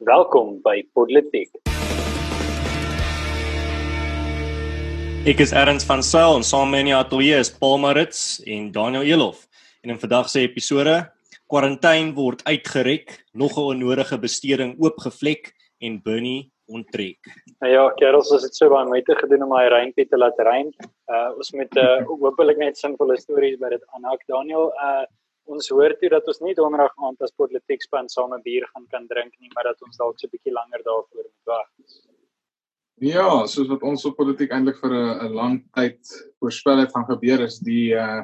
Welkom by Politiek. Ek is Erns van Sail en saam met my ateljee is Paul Marits en Daniel Elof. En in vandag se episode, kwarantyne word uitgerek, nog 'n onnodige besteding oopgevlek en Bernie onttrek. Nou ja, kerels, ons het so baie moeite gedoen om my reënpie te laat reën. Uh ons moet uh hopelik net sinvolle stories by dit aanhak. Daniel, uh ons hoor toe dat ons nie donderdag aand as politiek span saam 'n bier gaan kan drink nie, maar dat ons dalk so 'n bietjie langer daarvoor moet wag. Ja, soos wat ons op politiek eintlik vir 'n 'n lang tyd voorspel het gaan gebeur is die uh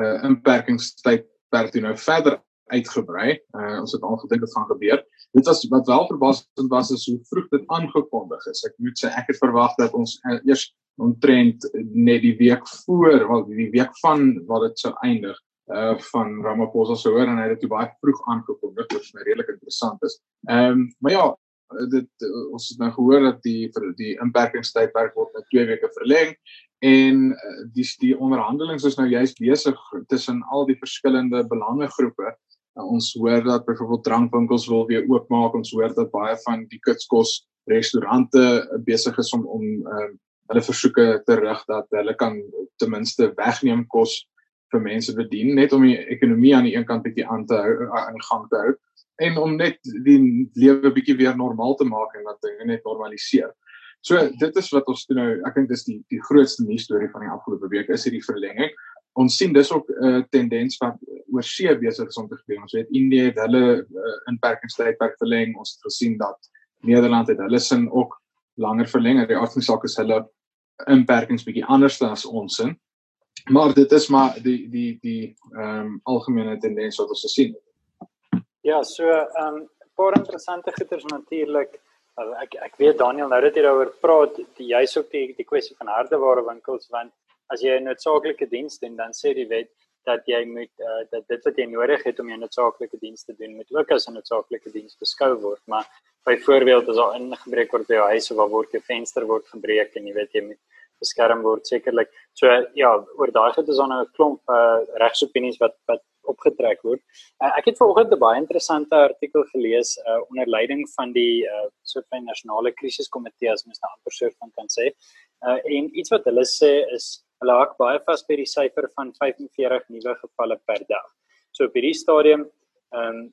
uh inperkingstyd per toe nou verder uitgebrei. Uh ons het al gedink dit gaan gebeur. Dit was wat wel verbaasend was is hoe vroeg dit aangekondig is. Ek moet sê ek het verwag dat ons eers omtrent net die week voor, wel die week van wat dit sou eindig uh van Ramaphosa se hoor en hy het dit baie vroeg aangekondig wat vir my redelik interessant is. Ehm um, maar ja, dit ons het nou gehoor dat die vir die inperkingstydperk word met 2 weke verleng en die die onderhandelinge is nou juist besig tussen al die verskillende belangegroepe. Uh, ons hoor dat byvoorbeeld drankwinkels wil weer oopmaak. Ons hoor dat baie van die kitskos restaurante besig is om om uh, hulle versoeke te rig dat hulle kan ten minste wegneem kos vir mense bedien net om die ekonomie aan die een kant bietjie aan te hou aan die gang te hou en om net die lewe bietjie weer normaal te maak en dat dinge net normaliseer. So dit is wat ons toe nou ek dink dis die die grootste nuus storie van die afgelope week is hierdie verlenging. Ons sien dis ook 'n uh, tendens wat oor see besig is om te gebeur. Ons weet Indië het hulle uh, inperkingstydperk verleng. Ons het gesien dat Nederland het hulle sin ook langer verleng. Die afspraak is hulle inperkings bietjie anders as ons sin maar dit is maar die die die ehm um, algemene tendens wat ons gesien het. Ja, so ehm um, paar interessante goeters natuurlik. Ek ek weet Daniel nou dat jy daaroor praat, jy's ook die die kwessie van hardeware winkels want as jy 'n noodsaaklike diens doen, dan sê die wet dat jy moet uh, dat dit wat jy nodig het om jou noodsaaklike diens te doen, moet ook as 'n noodsaaklike diens beskou word, maar byvoorbeeld as daar ingebreek word by jou huis of waar word 'n venster word gebreek en jy weet jy moet beskerm word sekerlik. So ja, oor daai het ons dan nou 'n klomp uh, regsopinies wat wat opgetrek word. Uh, ek het vanoggend 'n baie interessante artikel gelees uh, onder leiding van die uh, soort van nasionale krisiskomitee as mens nou amper so van kan sê. Uh, en iets wat hulle sê is hulle hak baie vas by die syfer van 45 nuwe gevalle per dag. So op hierdie stadium ehm um,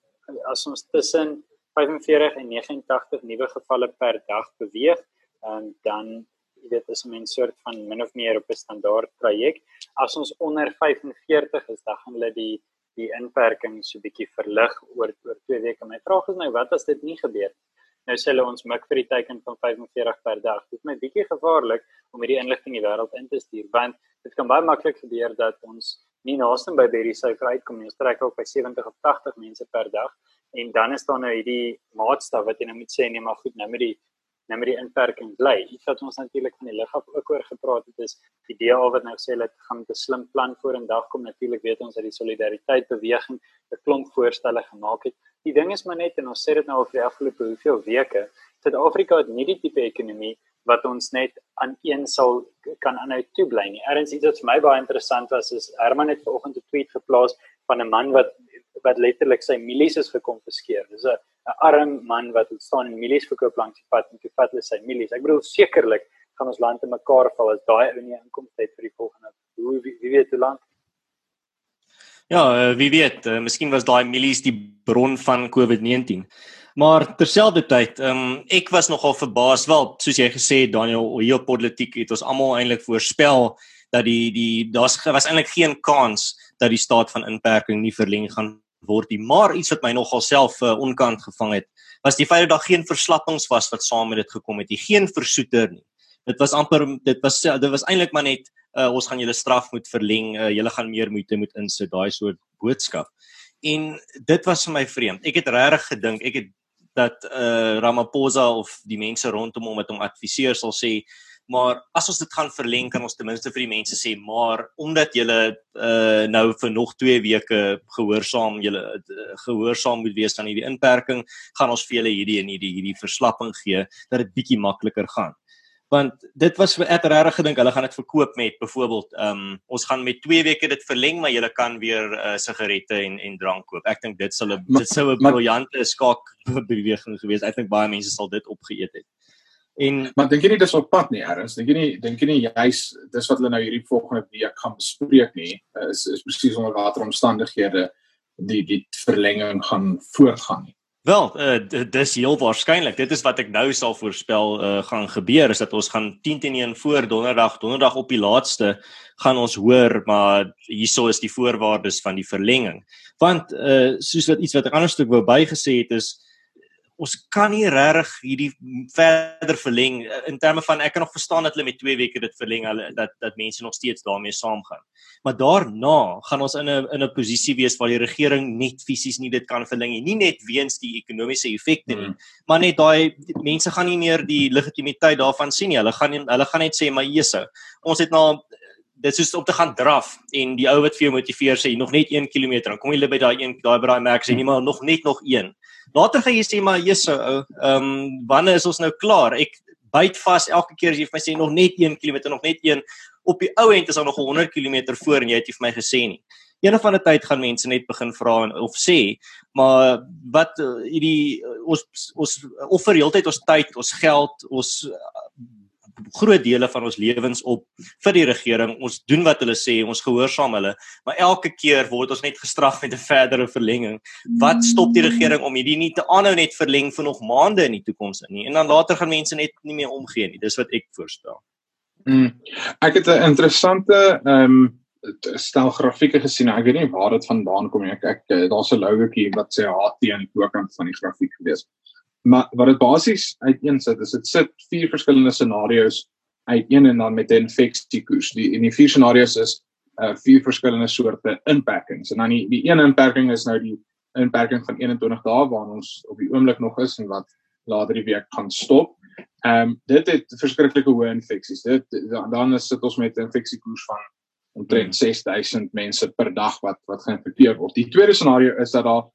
as ons tussen 45 en 89 nuwe gevalle per dag beweeg, um, dan jy weet as 'n mens soort van min of meer op 'n standaard traject. As ons onder 45 is, dan gaan hulle die die inperking so bietjie verlig oor oor 2 weke. My vraag is nou wat as dit nie gebeur nie? Nou sê hulle ons mik vir die teiken van 45 per dag. Dit is my bietjie gevaarlik om hierdie inligting in die wêreld in te stuur want dit kan baie maklik gebeur dat ons nie naaste by hierdie syfer uitkom nie. Ons trek ook by 70 of 80 mense per dag en dan is daar nou hierdie maatstaf wat jy nou moet sê nee maar goed nou met die nou met die inperking bly. Iets wat ons natuurlik van die lig af ook oor gepraat het is die DA wat nou sê dat gaan 'n slim plan vorendag kom. Natuurlik weet ons dat die solidariteit beweging 'n klomp voorstelle gemaak het. Die ding is maar net en ons sê dit nou al vir die afgelope hoeveel weke, Suid-Afrika het nie die tipe ekonomie wat ons net aan een sal kan aanhou toe bly nie. Erns iets wat vir my baie interessant was is Herman het vanoggend 'n tweet geplaas van 'n man wat wat letterlik sy milies is gekonfiskeer. Dis 'n 'n arm man wat staan en milies verkoop langs die pad en toe vat hulle sy milies. Ek bedoel sekerlik gaan ons land in mekaar val as daai ou nie inkomste het vir die volgende hoe wie, wie weet hoe lank. Ja, uh, wie weet, uh, miskien was daai milies die bron van COVID-19. Maar terselfdertyd, um, ek was nogal verbaas wel, soos jy gesê het Daniel, hier politiek het ons almal eintlik voorspel dat die die daar's was eintlik geen kans dat die staat van inperking nie verleng gaan word nie. Maar iets wat my nogal self uh, onkant gevang het, was die feit dat daar geen verslappings was wat saam met dit gekom het nie. Geen versoeter nie. Dit was amper dit was dit was eintlik maar net uh, ons gaan julle straf moet verleng. Uh, julle gaan meer moeite moet insit, daai soort boodskap. En dit was vir my vreemd. Ek het regtig gedink ek het dat uh, Ramaphosa of die mense rondom hom wat hom adviseer sal sê maar as ons dit gaan verleng kan ons ten minste vir die mense sê maar omdat julle uh, nou vir nog 2 weke gehoorsaam julle uh, gehoorsaam moet wees aan hierdie inperking gaan ons vir julle hierdie en hierdie hierdie verslapping gee dat dit bietjie makliker gaan. want dit was vir ek regtig gedink hulle gaan dit verkoop met byvoorbeeld ehm um, ons gaan met 2 weke dit verleng maar jy kan weer uh, sigarette en en drank koop. Ek dink dit sal 'n dit sou 'n briljante skaak beweging gewees. Ek dink baie mense sal dit opgeëet het. En maar dink jy nie dis op pad nie, Erns? Dink jy nie dink jy nie juis dis wat hulle nou hierdie volgende week gaan bespreek nie? Is is presies onder watter omstandighede die die verlenging gaan voortgaan nie. Wel, uh, dis heel waarskynlik. Dit is wat ek nou sal voorspel uh, gaan gebeur is dat ons gaan 10 teen 1 voor donderdag, donderdag op die laaste gaan ons hoor, maar hieso is die voorwaardes van die verlenging. Want uh soos wat iets wat ek anderstuk wou bygesê het is ons kan nie regtig hierdie verder verleng in terme van ek kan nog verstaan dat hulle met 2 weke dit verleng hulle dat dat mense nog steeds daarmee saamgaan. Maar daarna gaan ons in 'n in 'n posisie wees waar die regering net fisies nie dit kan verleng nie, nie net weens die ekonomiese effekte nie, mm. maar net daai mense gaan nie meer die legitimiteit daarvan sien nie. Hulle gaan nie, hulle gaan net sê maar Jesus, ons het nou dit is om te gaan draf en die ou wat vir jou motiveer sê nog net 1 km dan kom jy by daai een daai by daai merk sê nie maar nog net nog 1 Later gaan jy sê maar Jesus ou, ehm um, wanneer is ons nou klaar? Ek byt vas elke keer as jy vir my sê nog net 1 km, nog net 1 op die ou end is daar nog 100 km voor en jy het nie vir my gesê nie. Eendag van die tyd gaan mense net begin vra of sê, maar wat hierdie ons ons offer heeltyd ons tyd, ons geld, ons groot dele van ons lewens op vir die regering. Ons doen wat hulle sê, ons gehoorsaam hulle, maar elke keer word ons net gestraf met 'n verdere verlenging. Wat stop die regering om hierdie nie te aanhou net verleng vir nog maande in die toekoms nie? En dan later gaan mense net nie meer omgee nie. Dis wat ek voorstel. Mm. Ek het 'n interessante ehm um, stel grafieke gesien. Ek weet nie waar dit vandaan kom nie. Ek, ek daar's 'n logoetjie wat sê HT aan die bokant van die grafiek gewees maar wat dit basies uiteensit is dit sit vier verskillende scenario's uiteen en dan met 'n infeksiekoers. Die in die vier scenario's is uh vier verskillende soorte inperkings. En dan die die een inperking is nou die inperking van 21 dae waarin ons op die oomblik nog is en wat later die week gaan stop. Ehm um, dit het verskriklike hoë infeksies. Dit dan is sit ons met 'n infeksiekoers van omtrent 6000 hmm. mense per dag wat wat geïnfekteer word. Die tweede scenario is dat daar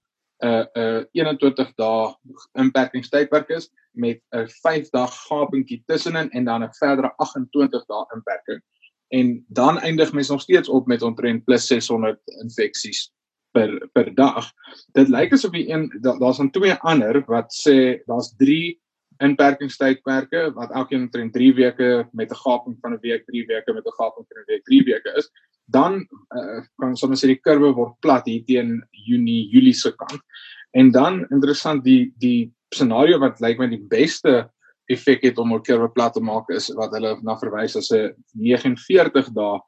'n uh, 'n uh, 21 dae inperkingstydperk is met 'n 5 dag gapingkie tussenin en dan 'n verdere 28 dae inperking. En dan eindig mens nog steeds op met omtrent plus 600 infeksies per per dag. Dit lyk asof die een daar's dan twee ander wat sê daar's 3 inperkingstydperke wat elkeen omtrent 3 weke met 'n gaping van 'n week, 3 weke met 'n gaping van 'n week, 3 weke is dan uh, kan sommer sê die kurwe word plat hier teen Junie, Julie se kant. En dan interessant die die scenario wat lyk my die beste effek het om 'n kurwe plat te maak is wat hulle na verwys as 'n 49 dae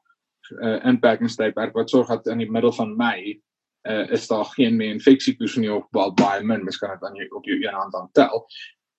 uh, inperkingstydperk wat sorg dat in die middel van Mei uh, is daar geen meer infeksiekoers nie of baie baie min, mens kan dit dan op jou een hand aan tel.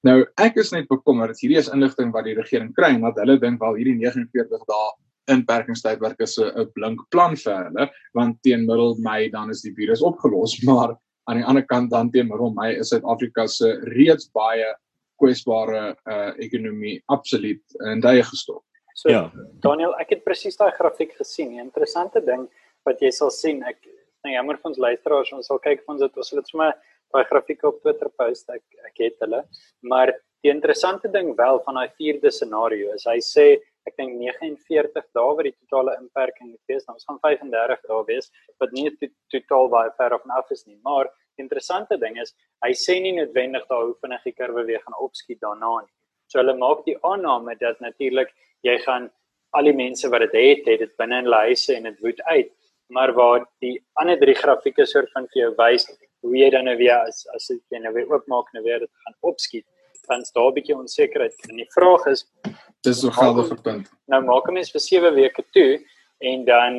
Nou ek is net bekommerd dat hierdie is inligting wat die regering kry en dat hulle dink wel hierdie 49 dae inperkingstydperk is 'n blink plan vir hulle want teen middel Mei dan is die virus opgelos maar aan die ander kant dan teen middel Mei is Suid-Afrika se reeds baie kwesbare uh, ekonomie absoluut in daai gestop. So ja. Daniel, ek het presies daai grafiek gesien. 'n Interessante ding wat jy sal sien, ek nou jammer vir ons luisteraars, ons sal kyk of ons dit ons sal dit sommer daai grafieke op Twitter post. Ek ek het hulle. Maar die interessante ding wel van daai vierde scenario is hy sê ek dink 49 dae wat die totale inperking moet wees. Nou ons gaan 35 dae wees wat nie totaal baie ver af af is nie. Maar die interessante ding is hy sê nie noodwendig daar hoe vinnig die kurwe weer gaan opskiet daarna nie. So hulle maak die aanname dat natuurlik jy gaan al die mense wat dit het, het dit binne in hulle huise en dit woed uit. Maar waar die ander drie grafieke soort van vir jou wys hoe jy dan nou weer as as jy nou weer oopmaak en weer dit gaan opskiet dan is daar 'n bietjie onsekerheid. En die vraag is dis 'n geldige punt. Nou maak 'n mens vir 7 weke toe en dan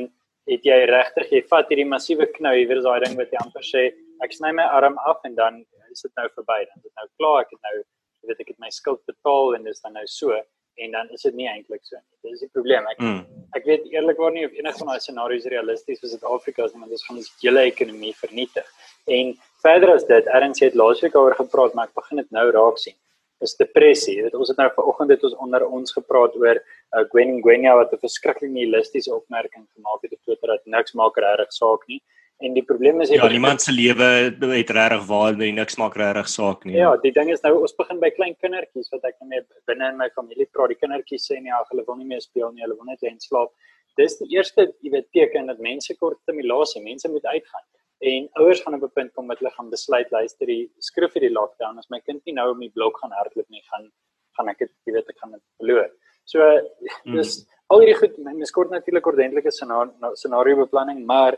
het jy regtig jy vat hierdie massiewe knou, jy weet daai ding wat jy amper sê, ek sny my arm af en dan is dit nou verby. Dan is dit nou klaar, ek het nou jy weet ek het my skuld betaal en dis dan nou so en dan is dit nie eintlik so nie. Dis die probleem. Ek mm. ek weet eerlikwaar nie of enige van daai scenario's realisties is vir Suid-Afrika as iemand ons gaan ons hele ekonomie vernietig. En verder as dit, Erns het laasweek oor gepraat, maar ek begin dit nou raak sien is depressie. Dit ons het nou vanoggend het ons onder ons gepraat oor uh, Gwen Gwenya wat 'n verskriklik nihilistiese opmerking gemaak het op Twitter dat niks maak regtig saak nie. En die probleem is ja, niemand se lewe het regtig waarde niks maak regtig saak nie. Ja, die ding is nou ons begin by klein kindertjies wat ek net binne in my familie praat. Die kindertjies sê nie ag hulle wil nie meer speel nie, hulle wil net lê en slaap. Dis die eerste, jy weet, teken dat mense kort stimulasie, mense moet uitgaan en ouers gaan op 'n punt kom met hulle gaan besluit luister die skrif vir die lockdown as my kind nie nou op die blok gaan hardloop nie gaan gaan ek dit jy weet ek gaan dit verloor. So hmm. dis mm. al hierdie goed mens kort natuurlik ordentlike scenario scenario beplanning maar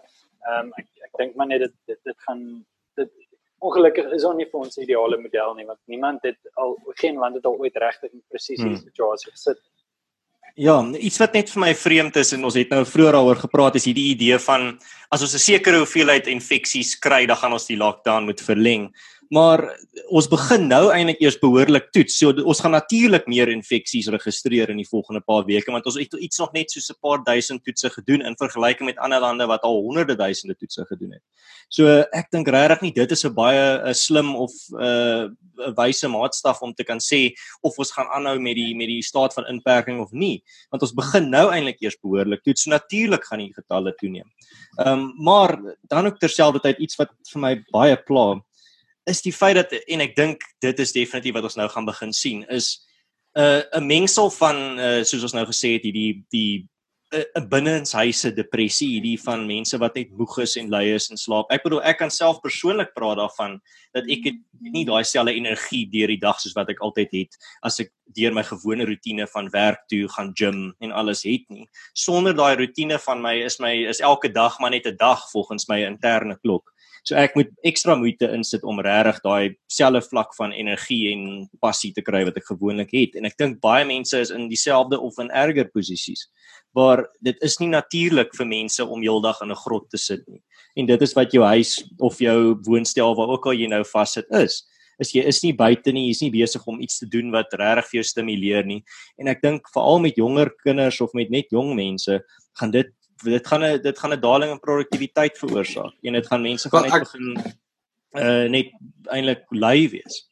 ehm um, ek ek dink maar net dit dit dit gaan dit ongelukkig is on nie vir ons ideale model nie want niemand het al geen land het al ooit regtig presies die hmm. situasie gesit Ja, iets wat net vir my vreemd is en ons het nou vroeër daaroor gepraat is hierdie idee van as ons 'n sekere hoeveelheid infeksies kry, dan gaan ons die lockdown moet verleng. Maar ons begin nou eintlik eers behoorlik toets. So ons gaan natuurlik meer infeksies registreer in die volgende paar weke want ons het iets nog net so 'n paar duisend toetse gedoen in vergelyking met ander lande wat al honderde duisende toetse gedoen het. So ek dink regtig nie dit is 'n baie 'n slim of 'n uh, wyse maatstaf om te kan sê of ons gaan aanhou met die met die staat van inperking of nie, want ons begin nou eintlik eers behoorlik toets. So natuurlik gaan die getalle toeneem. Ehm um, maar dan ook terselfdertyd iets wat vir my baie pla is die feit dat en ek dink dit is definitief wat ons nou gaan begin sien is 'n uh, 'n mengsel van uh, soos ons nou gesê het hierdie die 'n uh, binnenshuise depressie hierdie van mense wat net moeg is en lui is en slaap. Ek bedoel ek kan self persoonlik praat daarvan dat ek het nie daai selfde energie deur die dag soos wat ek altyd het as ek deur my gewone rotine van werk toe gaan gym en alles het nie. Sonder daai rotine van my is my is elke dag maar net 'n dag volgens my interne klok. So ek moet ekstra moeite insit om regtig daai selfe vlak van energie en passie te kry wat ek gewoonlik het. En ek dink baie mense is in dieselfde of in erger posisies waar dit is nie natuurlik vir mense om heeldag in 'n grot te sit nie. En dit is wat jou huis of jou woonstel waar ook al jy nou vassit is. Is jy is nie buite nie, jy's nie besig om iets te doen wat regtig vir jou stimuleer nie. En ek dink veral met jonger kinders of met net jong mense gaan dit dit gaan 'n dit gaan 'n daling in produktiwiteit veroorsaak. En dit gaan mense gaan net begin uh net eintlik lui wees.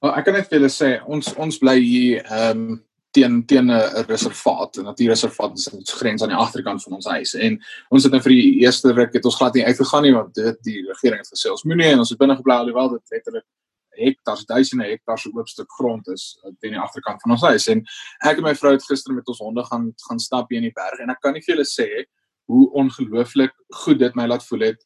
Wel ek kan net vir julle sê ons ons bly hier ehm um, teen teen 'n reservaat, 'n natuurreservaat is ons grens aan die agterkant van ons huis en ons het nou vir die eerste ruk het ons glad nie uitgegaan nie want dit die regering het gesê ons moenie en ons het binne gebly alhoewel dit letterlik hektars, duisende hektars oop stuk grond is uh, teen die agterkant van ons huis. En ek en my vrou het gister met ons honde gaan gaan stap hier in die berg. En ek kan nie vir julle sê hoe ongelooflik goed dit my laat voel het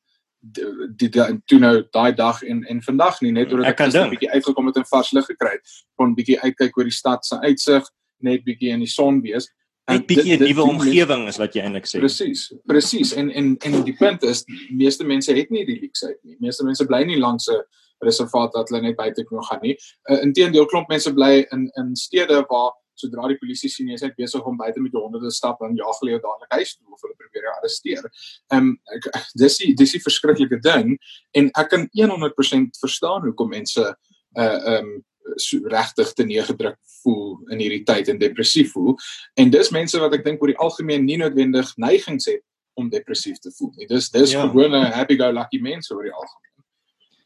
die toe nou daai dag en en vandag nie net oordat ek, ek 'n bietjie uitgekom het en vars lig gekry het. Kon bietjie uitkyk oor die stad se uitsig net bietjie in die son wees. Net bietjie 'n nuwe omgewing is wat jy eintlik sê. Presies presies en en en die punt is meeste mense het nie die luxe uit nie. Meeste mense bly nie langs 'n reservaat dat hulle net buite kan gaan nie. Uh, Inteendeel klomp mense bly in in stede waar sodra die polisie sien jy's net besig om buite met jou honde te stap en jaag hulle jou dadelik huis toe of hulle probeer jou arresteer. Ehm um, dis die dis die verskriklike ding en ek kan 100% verstaan hoekom mense uh ehm um, so regtig te neergedruk voel in hierdie tyd en depressief voel. En dis mense wat ek dink oor die algemeen nie noodwendig neigings het om depressief te voel nie. Dis dis ja. gewone happy go lucky mense oor die algemeen.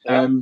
Ehm um,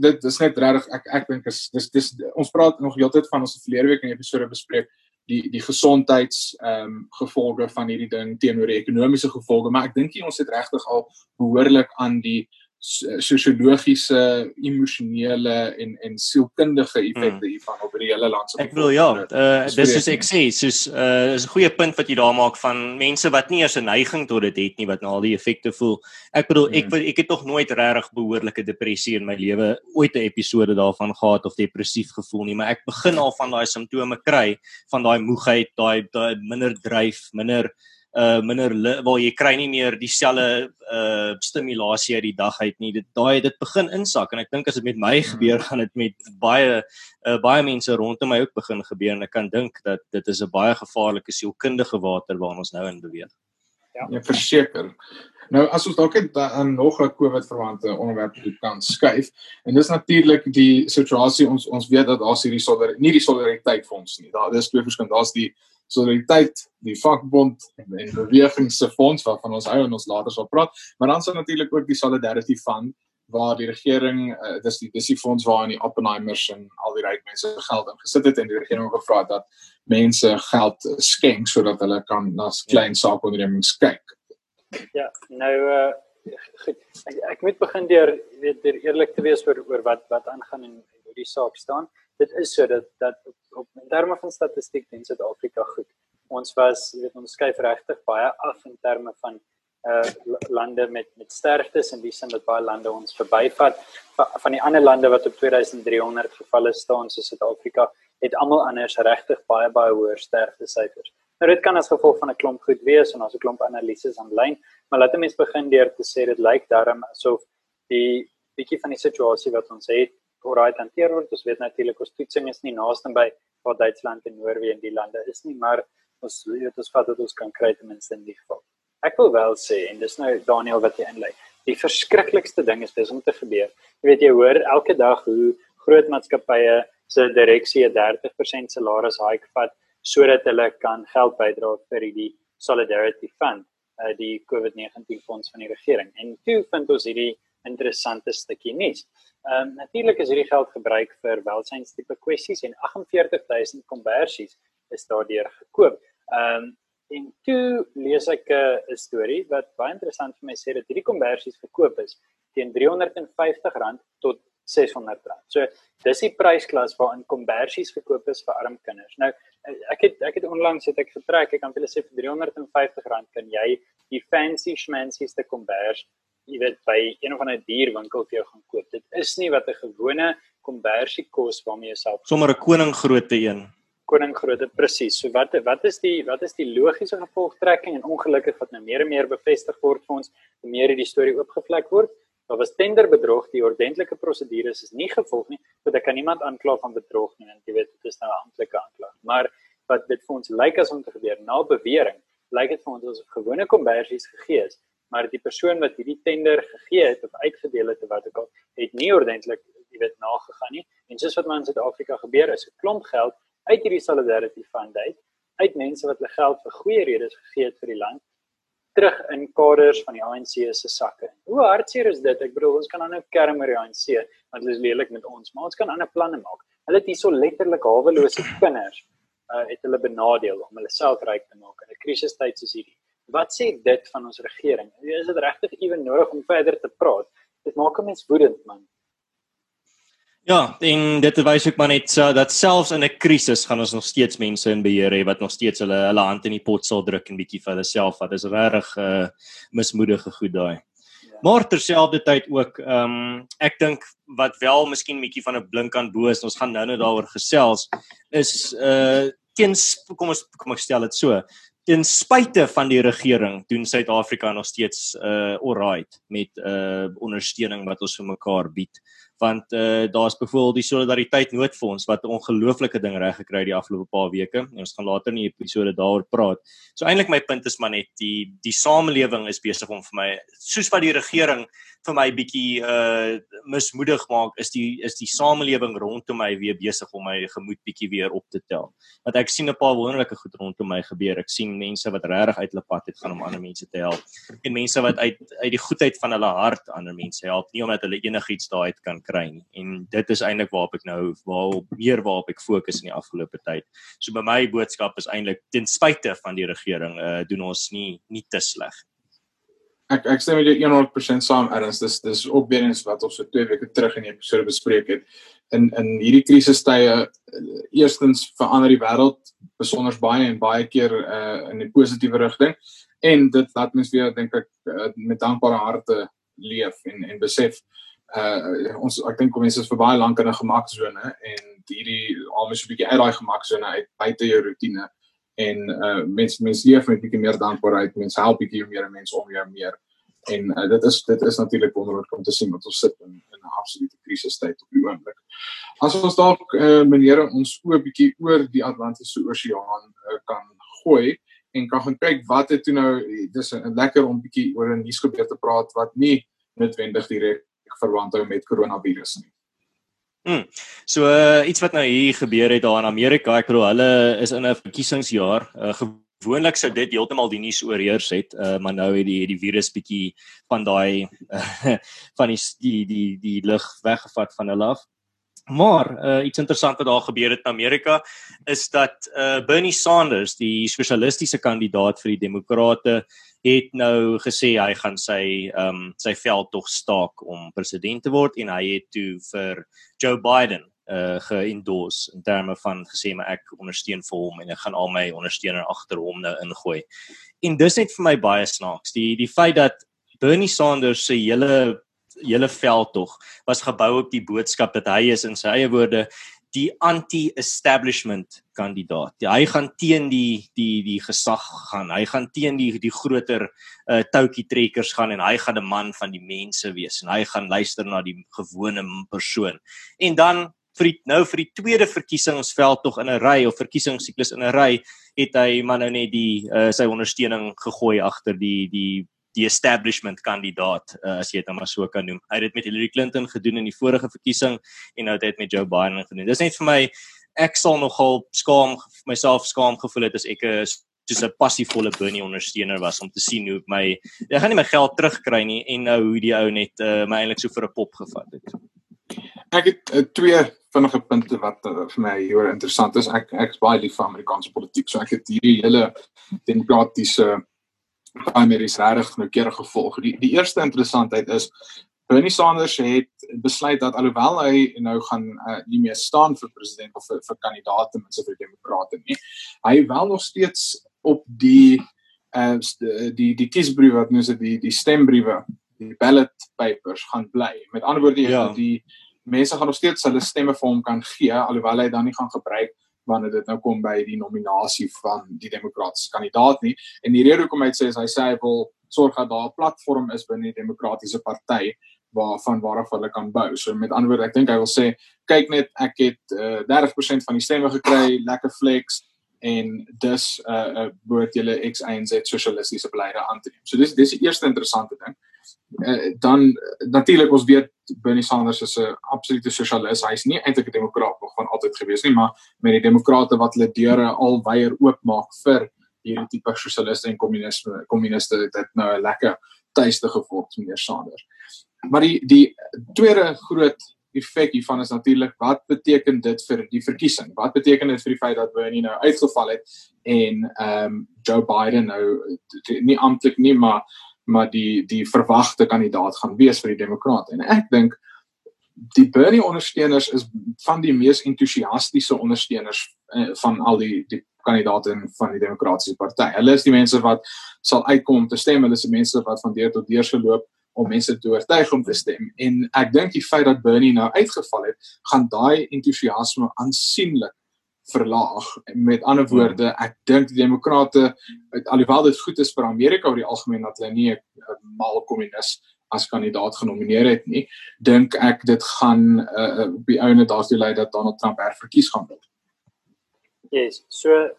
dit is net regtig ek ek dink is dis dis ons praat nog heeltyd van ons verlede week in episode bespreek die die gesondheids ehm um, gevolge van hierdie ding teenoor die ekonomiese gevolge maar ek dink ons het regtig al behoorlik aan die sosiologiese, emosionele en en sielkundige effekte hmm. hiervan op die hele land se. Ek wil ja, uh, dis is ek sê, soos uh is 'n goeie punt wat jy daar maak van mense wat nie eers 'n neiging tot dit het nie wat nou al die effekte voel. Ek bedoel ek hmm. ek het nog nooit regtig behoorlike depressie in my lewe ooit 'n episode daarvan gehad of depressief gevoel nie, maar ek begin al van daai simptome kry van daai moegheid, daai daai minder dryf, minder uh minder waar jy kry nie meer dieselfde uh stimulasie uit die dag uit nie. Dit daai dit begin insak en ek dink as dit met my gebeur gaan dit met baie uh baie mense rondom my ook begin gebeur en ek kan dink dat dit is 'n baie gevaarlike sielkundige water waarin ons nou in beweeg. Ja, ja verseker. Nou as ons dalk dan nog 'n COVID verwante onderwerp toe kan skuif en dis natuurlik die situasie ons ons weet dat daar is hierdie solidariteit nie die solidariteit fonds nie. Daar is twee verskillende daar's die solidariteit die vakbond en, beweging se fonds waarvan ons hou en ons later sal praat. Maar dan daar natuurlik ook die solidarity fund waar die regering uh, dis die dis die fonds waar in die Oppenheimers en al die ryk mense geld ingesit het en die regering gevra het dat mense geld skenk sodat hulle kan na klein saakondernemings kyk. Ja nou uh, goed, ek, ek moet begin deur weet deur eerlik te wees oor oor wat wat aangaan en hoe die saak staan. Dit is so dat dat op, op in terme van statistiek in Suid-Afrika goed. Ons was weet ons skuif regtig baie af in terme van uh lande met met sterftes in die sin dat baie lande ons verbyvat van die ander lande wat op 2300 gevalle staan soos Suid-Afrika het almal anders regtig baie baie hoër sterftesyfers. Nou dit kan as gevolg van 'n klomp goed wees en ons 'n klomp analises aanlyn, maar laat ons begin deur te sê dit lyk daarom asof die bietjie van die situasie wat ons het, alright hanteer word. Ons weet natuurlik ons toetsing is nie naaste by waar Duitsland en Noorwe en die lande is nie, maar ons weet ons vat dit ons kan kry ten minste in die geval. Ek wil wel sê en dis nou Daniel wat jy inlei. Die verskriklikste ding is dis om te gebeur. Jy weet jy hoor elke dag hoe groot maatskappye se direksie 'n 30% salaris hike vat sodat hulle kan geld bydra vir die Solidarity Fund, uh, die COVID-19 fonds van die regering. En toe vind ons hierdie interessante stukkie nuus. Ehm um, natuurlik is hierdie geld gebruik vir welsynstipe kwessies en 48000 konversies is daardeur gekoop. Ehm um, en toe lees ek 'n storie wat baie interessant vir my sê dat hierdie konversies verkoop is teen R350 tot R600. So dis die prysklas waarin konversies verkoop is vir arm kinders. Nou ek het ek het onlangs het ek getrek, ek kan vir julle sê vir R350 kan jy die fancy schmancyste kombers jy weet by een van 'n dierwinkel vir jou gaan koop. Dit is nie wat 'n gewone konversie kos waarmee jy self sommer 'n koningrootte een. Koningrootte presies. So wat wat is die wat is die logiese gevolgtrekking en ongelukkig wat nou meer en meer bevestig word vir ons, hoe meer hierdie storie oopgevlek word? Daar was tenderbedrog, die ordentlike prosedures is nie gevolg nie, want ek kan niemand aankla van bedrog nie, want jy weet dit is nou 'n amptelike aanklag. Maar wat dit vir ons lyk as om te gebeur na bewering, lyk dit vir ons asof gewone konversies gegee is, maar die persoon wat hierdie tender gegee het of uitgedeel het of wat ook al, het nie ordentlik, jy weet, nagegaan nie. En soos wat in Suid-Afrika gebeur is, 'n klomp geld uit hierdie solidarity fund uit, uit mense wat hulle geld vir goeie redes gegee het vir die land terug in kaders van die ANC se sakke. Hoe hartseer is dit? Ek bedoel ons kan dan nou kerm oor die ANC want hulle is lelik met ons, maar ons kan ander planne maak. Hulle het hierso letterlik hawelose kinders uh het hulle benadeel om hulle self ryk te maak in 'n krisistyd soos hierdie. Wat sê dit van ons regering? Is dit regtig ewen nodig om verder te praat? Dit maak 'n mens woedend man. Ja, en dit wys ook maar net so dat selfs in 'n krisis gaan ons nog steeds mense in beheer hê wat nog steeds hulle hulle hand in die pot sal druk en bietjie vir hulle self wat is regtig 'n uh, mismoedige goed daai. Ja. Maar terselfdertyd ook ehm um, ek dink wat wel miskien bietjie van 'n blink aan bo is, ons gaan nou-nou daaroor gesels, is uh teen kom ons kom ek stel dit so. Ten spyte van die regering doen Suid-Afrika nog steeds uh alright met uh ondersteuning wat ons vir mekaar bied want uh daar's byvoorbeeld die solidariteit noodfonds wat ongelooflike ding reg gekry die afgelope paar weke en ons gaan later in die episode daaroor praat. So eintlik my punt is maar net die die samelewing is besig om vir my soos wat die regering vir my bietjie uh mismoedig maak is die is die samelewing rondom my weer besig om my gemoed bietjie weer op te tel. Want ek sien 'n paar wonderlike goed rondom my gebeur. Ek sien mense wat regtig uit hulle pad het gaan om ander mense te help en mense wat uit uit die goedheid van hulle hart ander mense help, nie omdat hulle enigiets daai kan kry nie. En dit is eintlik waarop ek nou waar meer waarop ek fokus in die afgelope tyd. So by my boodskap is eintlik ten spyte van die regering uh doen ons nie nie te sleg ek ek stem met jou 100% saam Erns dis dis ook weer eens wat ons so twee weke terug in die episode bespreek het in in hierdie krisistye eerstens verander die wêreld besonder baie en baie keer uh, in 'n positiewe rigting en dit laat mens weer dink ek met dankbare harte leef en en besef uh ons ek dink mense is vir baie lank in 'n gemaksone en hierdie almoes 'n bietjie uit daai gemaksone uit buite jou rotine en uh mense mense leef met 'n bietjie meer dankbaarheid, mense help bietjie meer mense om jou meer. En uh, dit is dit is natuurlik wonderlik om te sien wat ons sit in in 'n absolute krisistyd op die oomblik. As ons dalk uh meneere ons oë bietjie oor die Atlantiese Oseaan uh, kan gooi en kan gaan kyk wat het toe nou dis 'n lekker om bietjie oor 'n nuus gebeur te praat wat nie noodwendig direk verwant hou met koronavirus nie. Hmm. So uh, iets wat nou hier gebeur het daar in Amerika, ek bedoel hulle is in 'n verkiesingsjaar. Uh, gewoonlik sou dit heeltemal die nuus oorheers het, uh, maar nou het die die virus bietjie van daai uh, van die die die die lig weggevat van hulle af. Maar uh, iets interessant wat daar gebeur het in Amerika is dat uh, Bernie Sanders, die spesialistiese kandidaat vir die Demokrate, het nou gesê hy gaan sy ehm um, sy veld tog staak om president te word en hy het toe vir Joe Biden uh geendorse in terme van gesê maar ek ondersteun vir hom en ek gaan al my ondersteuner agter hom nou ingooi. En dis net vir my baie snaaks. Die die feit dat Bernie Sanders se hele hele veld tog was gebou op die boodskap dat hy is in sy eie woorde die anti-establishment kandidaat. Ja, hy gaan teen die die die gesag gaan. Hy gaan teen die die groter uh toukie trekkers gaan en hy gaan 'n man van die mense wees en hy gaan luister na die gewone persoon. En dan vir die, nou vir die tweede verkiesingsveld tog in 'n ry of verkiesingssiklus in 'n ry het hy maar nou net die uh sy ondersteuning gegooi agter die die die establishment kandidaat uh, as jy dit nou maar so kan noem. Hy het dit met Hillary Clinton gedoen in die vorige verkiesing en nou het hy dit met Joe Biden gedoen. Dis net vir my ek sal nogal skaam myself skaam gevoel het as ek 'n soos 'n passievolle Bernie ondersteuner was om te sien hoe my ek gaan nie my geld terugkry nie en nou hoe die ou net uh, my eintlik so vir 'n pop gevat het. Ek het uh, twee vinnige punte wat uh, vir my hier interessant is. Ek ek is baie lief vir Amerikaanse politiek, so ek het hierdie hele demokratiese uh, primaries regtig noukeurig gevolg. Die die eerste interessantheid is Bernie Sanders het besluit dat alhoewel hy nou gaan uh, nie meer staan vir president of vir, vir kandidaate met sy demokrate nie, hy wel nog steeds op die uh, die die kiesbriewe wat nou se die die stembriewe, die ballot papers gaan bly. Met ander woorde ja. die mense gaan nog steeds hulle stemme vir hom kan gee alhoewel hy dan nie gaan gebruik wanneer dit nou kom by die nominasie van die demokratiese kandidaat nie. En die rede hoekom hy sê is hy sê hy wil sorg dat daar 'n platform is binne die demokratiese party waarvan waarop hulle kan bou. So met ander woorde, ek dink hy wil sê kyk net ek het uh, eh, 30% van die stemme gekry, lekker flex en dus uh uh behoort julle X Y en Z sosialistiese beleide aan te neem. So dis dis die eerste interessante ding. Uh, dan natuurlik ons weet Bernie Sanders is 'n absolute sosialis. Hy's nie eintlik 'n demokraat nog van altyd gewees nie, maar met die demokrate wat hulle deure al weier oopmaak vir hierdie tipe sosialiste en kommuniste, kommuniste dit nou 'n lekker tuiste geword meneer Sanders. Maar die die tweede groot effek hiervan is natuurlik wat beteken dit vir die verkiesing? Wat beteken dit vir die feit dat Bernie nou uitgeval het en ehm um, Joe Biden nou nie amptelik nie, maar maar die die verwagte kandidaat gaan wees vir die demokrate. En ek dink die Bernie ondersteuners is van die mees entoesiastiese ondersteuners eh, van al die die kandidaate van die demokratiese party. Hulle is die mense wat sal uitkom om te stem. Hulle is die mense wat van deur tot deur geloop om mense te oortuig om te stem. En ek dink die feit dat Bernie nou uitgeval het, gaan daai entoesiasme aansienlik verlaag. Met ander hmm. woorde, ek dink die demokrate alhoewel dit goed is vir Amerika oor die algemeen dat hulle nie 'n mal kommunis as kandidaat genomineer het nie, dink ek dit gaan uh, op die ouene daartoe lei dat Donald Trump herverkies gaan word. Yes, so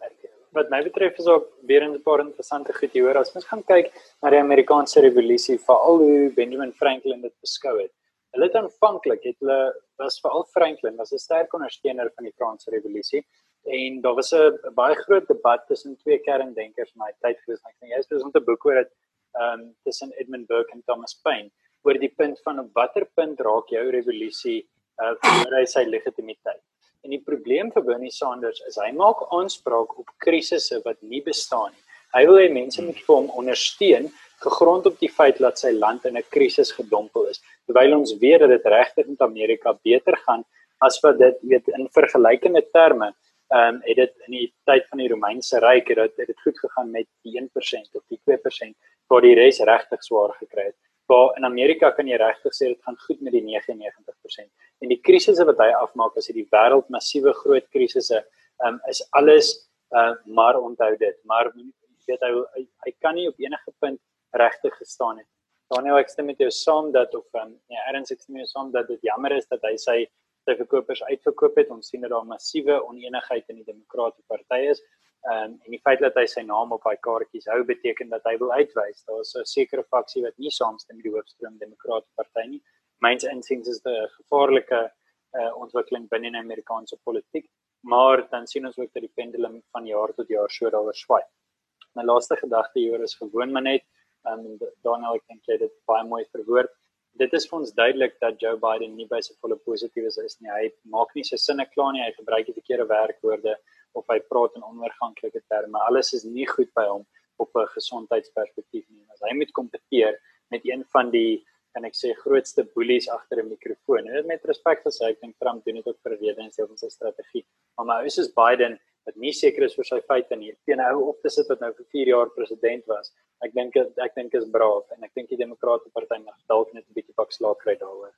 wat my betref is ook weer 'n paar interessante goed hier. As mens gaan kyk na die Amerikaanse revolusie, veral hoe Benjamin Franklin dit beskou het. Hulle het aanvanklik het hulle was veral Franklin was 'n sterk ondersteuner van die Franse revolusie en daar was 'n baie groot debat tussen twee kerndenkers in daai tyd gewees. Ek dink jy het gesond 'n boek oor dit ehm um, tussen Edmund Burke en Thomas Paine oor die punt van watter punt raak jou revolusie uh verloor hy sy legitimiteit. En die probleem vir Bernie Sanders is hy maak aanspraak op krisisse wat nie bestaan nie. Hy wil hê mense moet vir hom ondersteun gegrond op die feit dat sy land in 'n krisis gedompel is terwyl ons weet dat dit regtig met Amerika beter gaan as wat dit weet in vergelykende terme ehm um, het dit in die tyd van die Romeinse ryk het dit het goed gegaan met die 1% of die 2% waar die res regtig swaar gekry het. Waar in Amerika kan jy regtig sê dit gaan goed met die 99%. En die krisisse wat hy afmaak as hy die wêreld massiewe groot krisisse ehm um, is alles uh, maar onthou dit, maar weet hy, hy hy kan nie op enige punt regtig gestaan het. Daniel ek stem met jou saam dat of um, ja, Erns ek stem met jou saam dat dit jammer is dat hy sy sy verkopers uitverkoop het. Ons sien dat daar massiewe onenigheid in die Demokratiese Party is. Ehm um, en die feit dat hy sy naam op daai kaartjies hou beteken dat hy wil uitwys daar is 'n sekere faksie wat nie saamstem met die hoofstroom Demokratiese Party nie. Myns insiens is 'n gevaarlike uh, ontwikkeling binne in Amerikaanse politiek, maar dan sien ons ook dat die pendulum van jaar tot jaar so daaroor swaai. My laaste gedagte hier is gewoon maar net um, Daniel ek dink jy dit baie mooi verwoord dit is vir ons duidelik dat Joe Biden nie by sy volle positief is, nie. Hy maak nie sy sinne klaar nie, hy gebruik die verkeerde werkwoorde of hy praat in onoorganklike terme. Alles is nie goed by hom op 'n gesondheidsperspektief nie. As hy moet kompeteer met een van die kan ek sê grootste boelies agter 'n mikrofoon. En dit met respek gesê, ek dink Trump doen dit ook vir rede en sê ons sy strategie. Maar my ou is Biden wat nie seker is oor sy feite nie. Teen hou op te sit wat nou vir 4 jaar president was. Ek dink ek dink is braaf en ek dink die Demokrate party mag dalk net 'n bietjie pak slaag kry daaroor.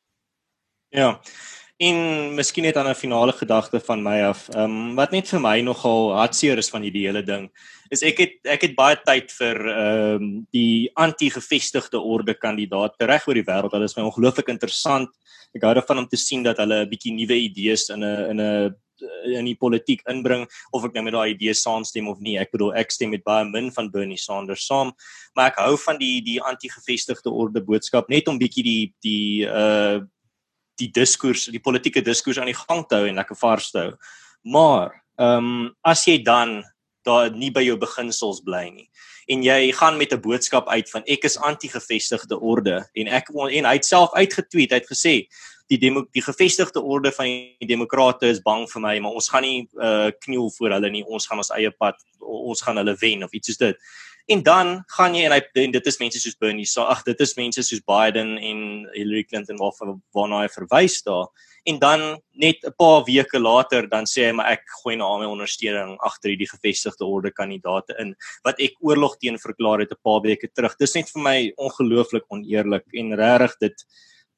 Ja. En miskien net aan 'n finale gedagte van my af. Ehm um, wat net vir my nogal hartseer is van hierdie hele ding is ek het ek het baie tyd vir ehm um, die anti-gevestigde orde kandidaate reg oor die wêreld. Hulle is my ongelooflik interessant. Ek hou daarvan om te sien dat hulle 'n bietjie nuwe idees in 'n in 'n in die politiek inbring of ek nou met daai idee saamstem of nie. Ek bedoel ek stem met baie min van Bernie Sanders saam, maar ek hou van die die anti-gevestigde orde boodskap net om bietjie die die uh die diskurs, die politieke diskurs aan die gang te hou en lekker vars te hou. Maar ehm um, as jy dan daar nie by jou beginsels bly nie en jy gaan met 'n boodskap uit van ek is anti-gevestigde orde en ek en hy het self uitgetweet, hy het gesê die demo, die gevestigde orde van die demokrate is bang vir my, maar ons gaan nie uh kniel voor hulle nie. Ons gaan ons eie pad, ons gaan hulle wen of iets soos dit. En dan gaan jy en hy en dit is mense soos Bernie, so ag dit is mense soos Biden en Hillary Clinton waarna waarna hy verwys daar. En dan net 'n paar weke later dan sê hy maar ek gooi nou al my ondersteuning agter hierdie gevestigde orde kandidaate in wat ek oorlog teen verklaar het 'n paar weke terug. Dis net vir my ongelooflik oneerlik en regtig dit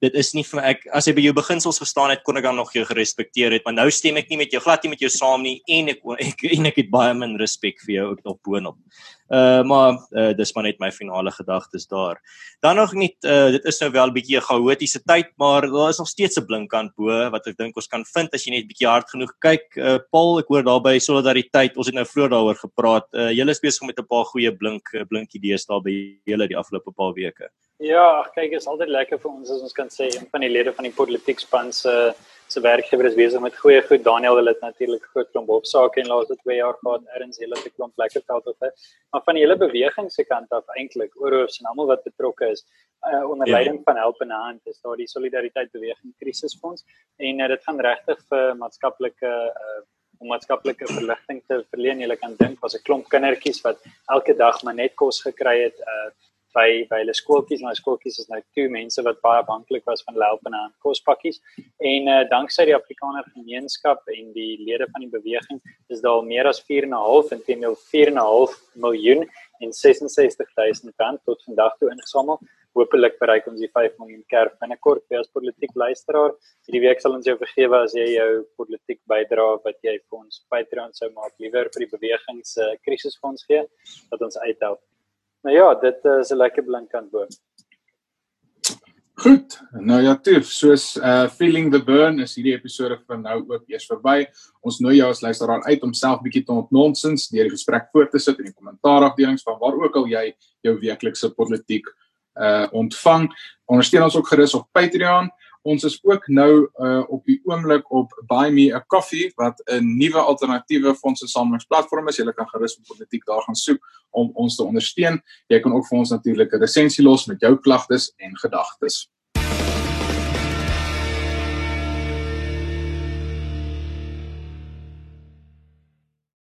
dit is nie vir ek as jy by jou beginsels gestaan het kon ek dan nog jou gerespekteer het maar nou stem ek nie met jou glad nie met jou saam nie en ek ek en ek het baie min respek vir jou ook nog boonop. Uh maar uh, dis maar net my finale gedagtes daar. Dan nog net uh dit is nou wel 'n bietjie 'n chaotiese tyd maar daar is nog steeds 'n blink kant bo wat ek dink ons kan vind as jy net bietjie hard genoeg kyk. Uh Paul, ek hoor daarby solidariteit. Ons het nou vroeër daaroor gepraat. Uh julle is besig met 'n paar goeie blink blink idees daar by julle die afgelope paar weke. Ja, kyk, is altyd lekker vir ons as ons kan sê een van die lede van die politiek span se se werkgewer is besig met goeie goed. Daniel het natuurlik groot klomp hofsaake in laaste 2 jaar gehad. Erns hele te klomp lekker geld op het. Maar van die hele beweging se kant af eintlik oorhoofs en almal wat betrokke is uh, onder ja. leiding van Help in Hand is daar die solidariteit beweging krisisfonds en uh, dit gaan regtig vir maatskaplike uh, om maatskaplike verligting te verleen. Jy kan dink was 'n klomp kindertjies wat elke dag maar net kos gekry het uh by by hulle skooltjies en hulle skooltjies is nou twee mense wat baie afhanklik was van help en aan kospakkies. En uh, danksy die Afrikaner gemeenskap en die lede van die beweging is daar al meer as 4.5 en teen 4.5 miljoen en 66000 rand tot vandag toe ingesamel. Hopelik bereik ons die 5 miljoen kerk binnekort. Vir as politiek luisteraar hierdie week sal ons jou vergewe as jy jou politiek bydra wat jy vir ons Patreon sou maak liewer vir die beweging se krisisfonds gee dat ons uithelp Nou ja, dit uh, is 'n lekker blink aan bo. Goed. Nou ja, toe, soos uh feeling the burn is hierdie episode van nou ook eers verby. Ons nooi jou as luisteraar uit om self bietjie te ontnonsens deur die gesprek voort te sit in die kommentaarafdelings van waar ook al jy jou weeklikse politiek uh ontvang. Ondersteun ons ook gerus op Patreon. Ons is ook nou uh op die oomblik op Buy Me a Coffee wat 'n nuwe alternatiewe fondsensamelingsplatform is. Jy kan gerus op politiek daar gaan soek om ons te ondersteun. Jy kan ook vir ons natuurlik 'n resensie los met jou klagtes en gedagtes.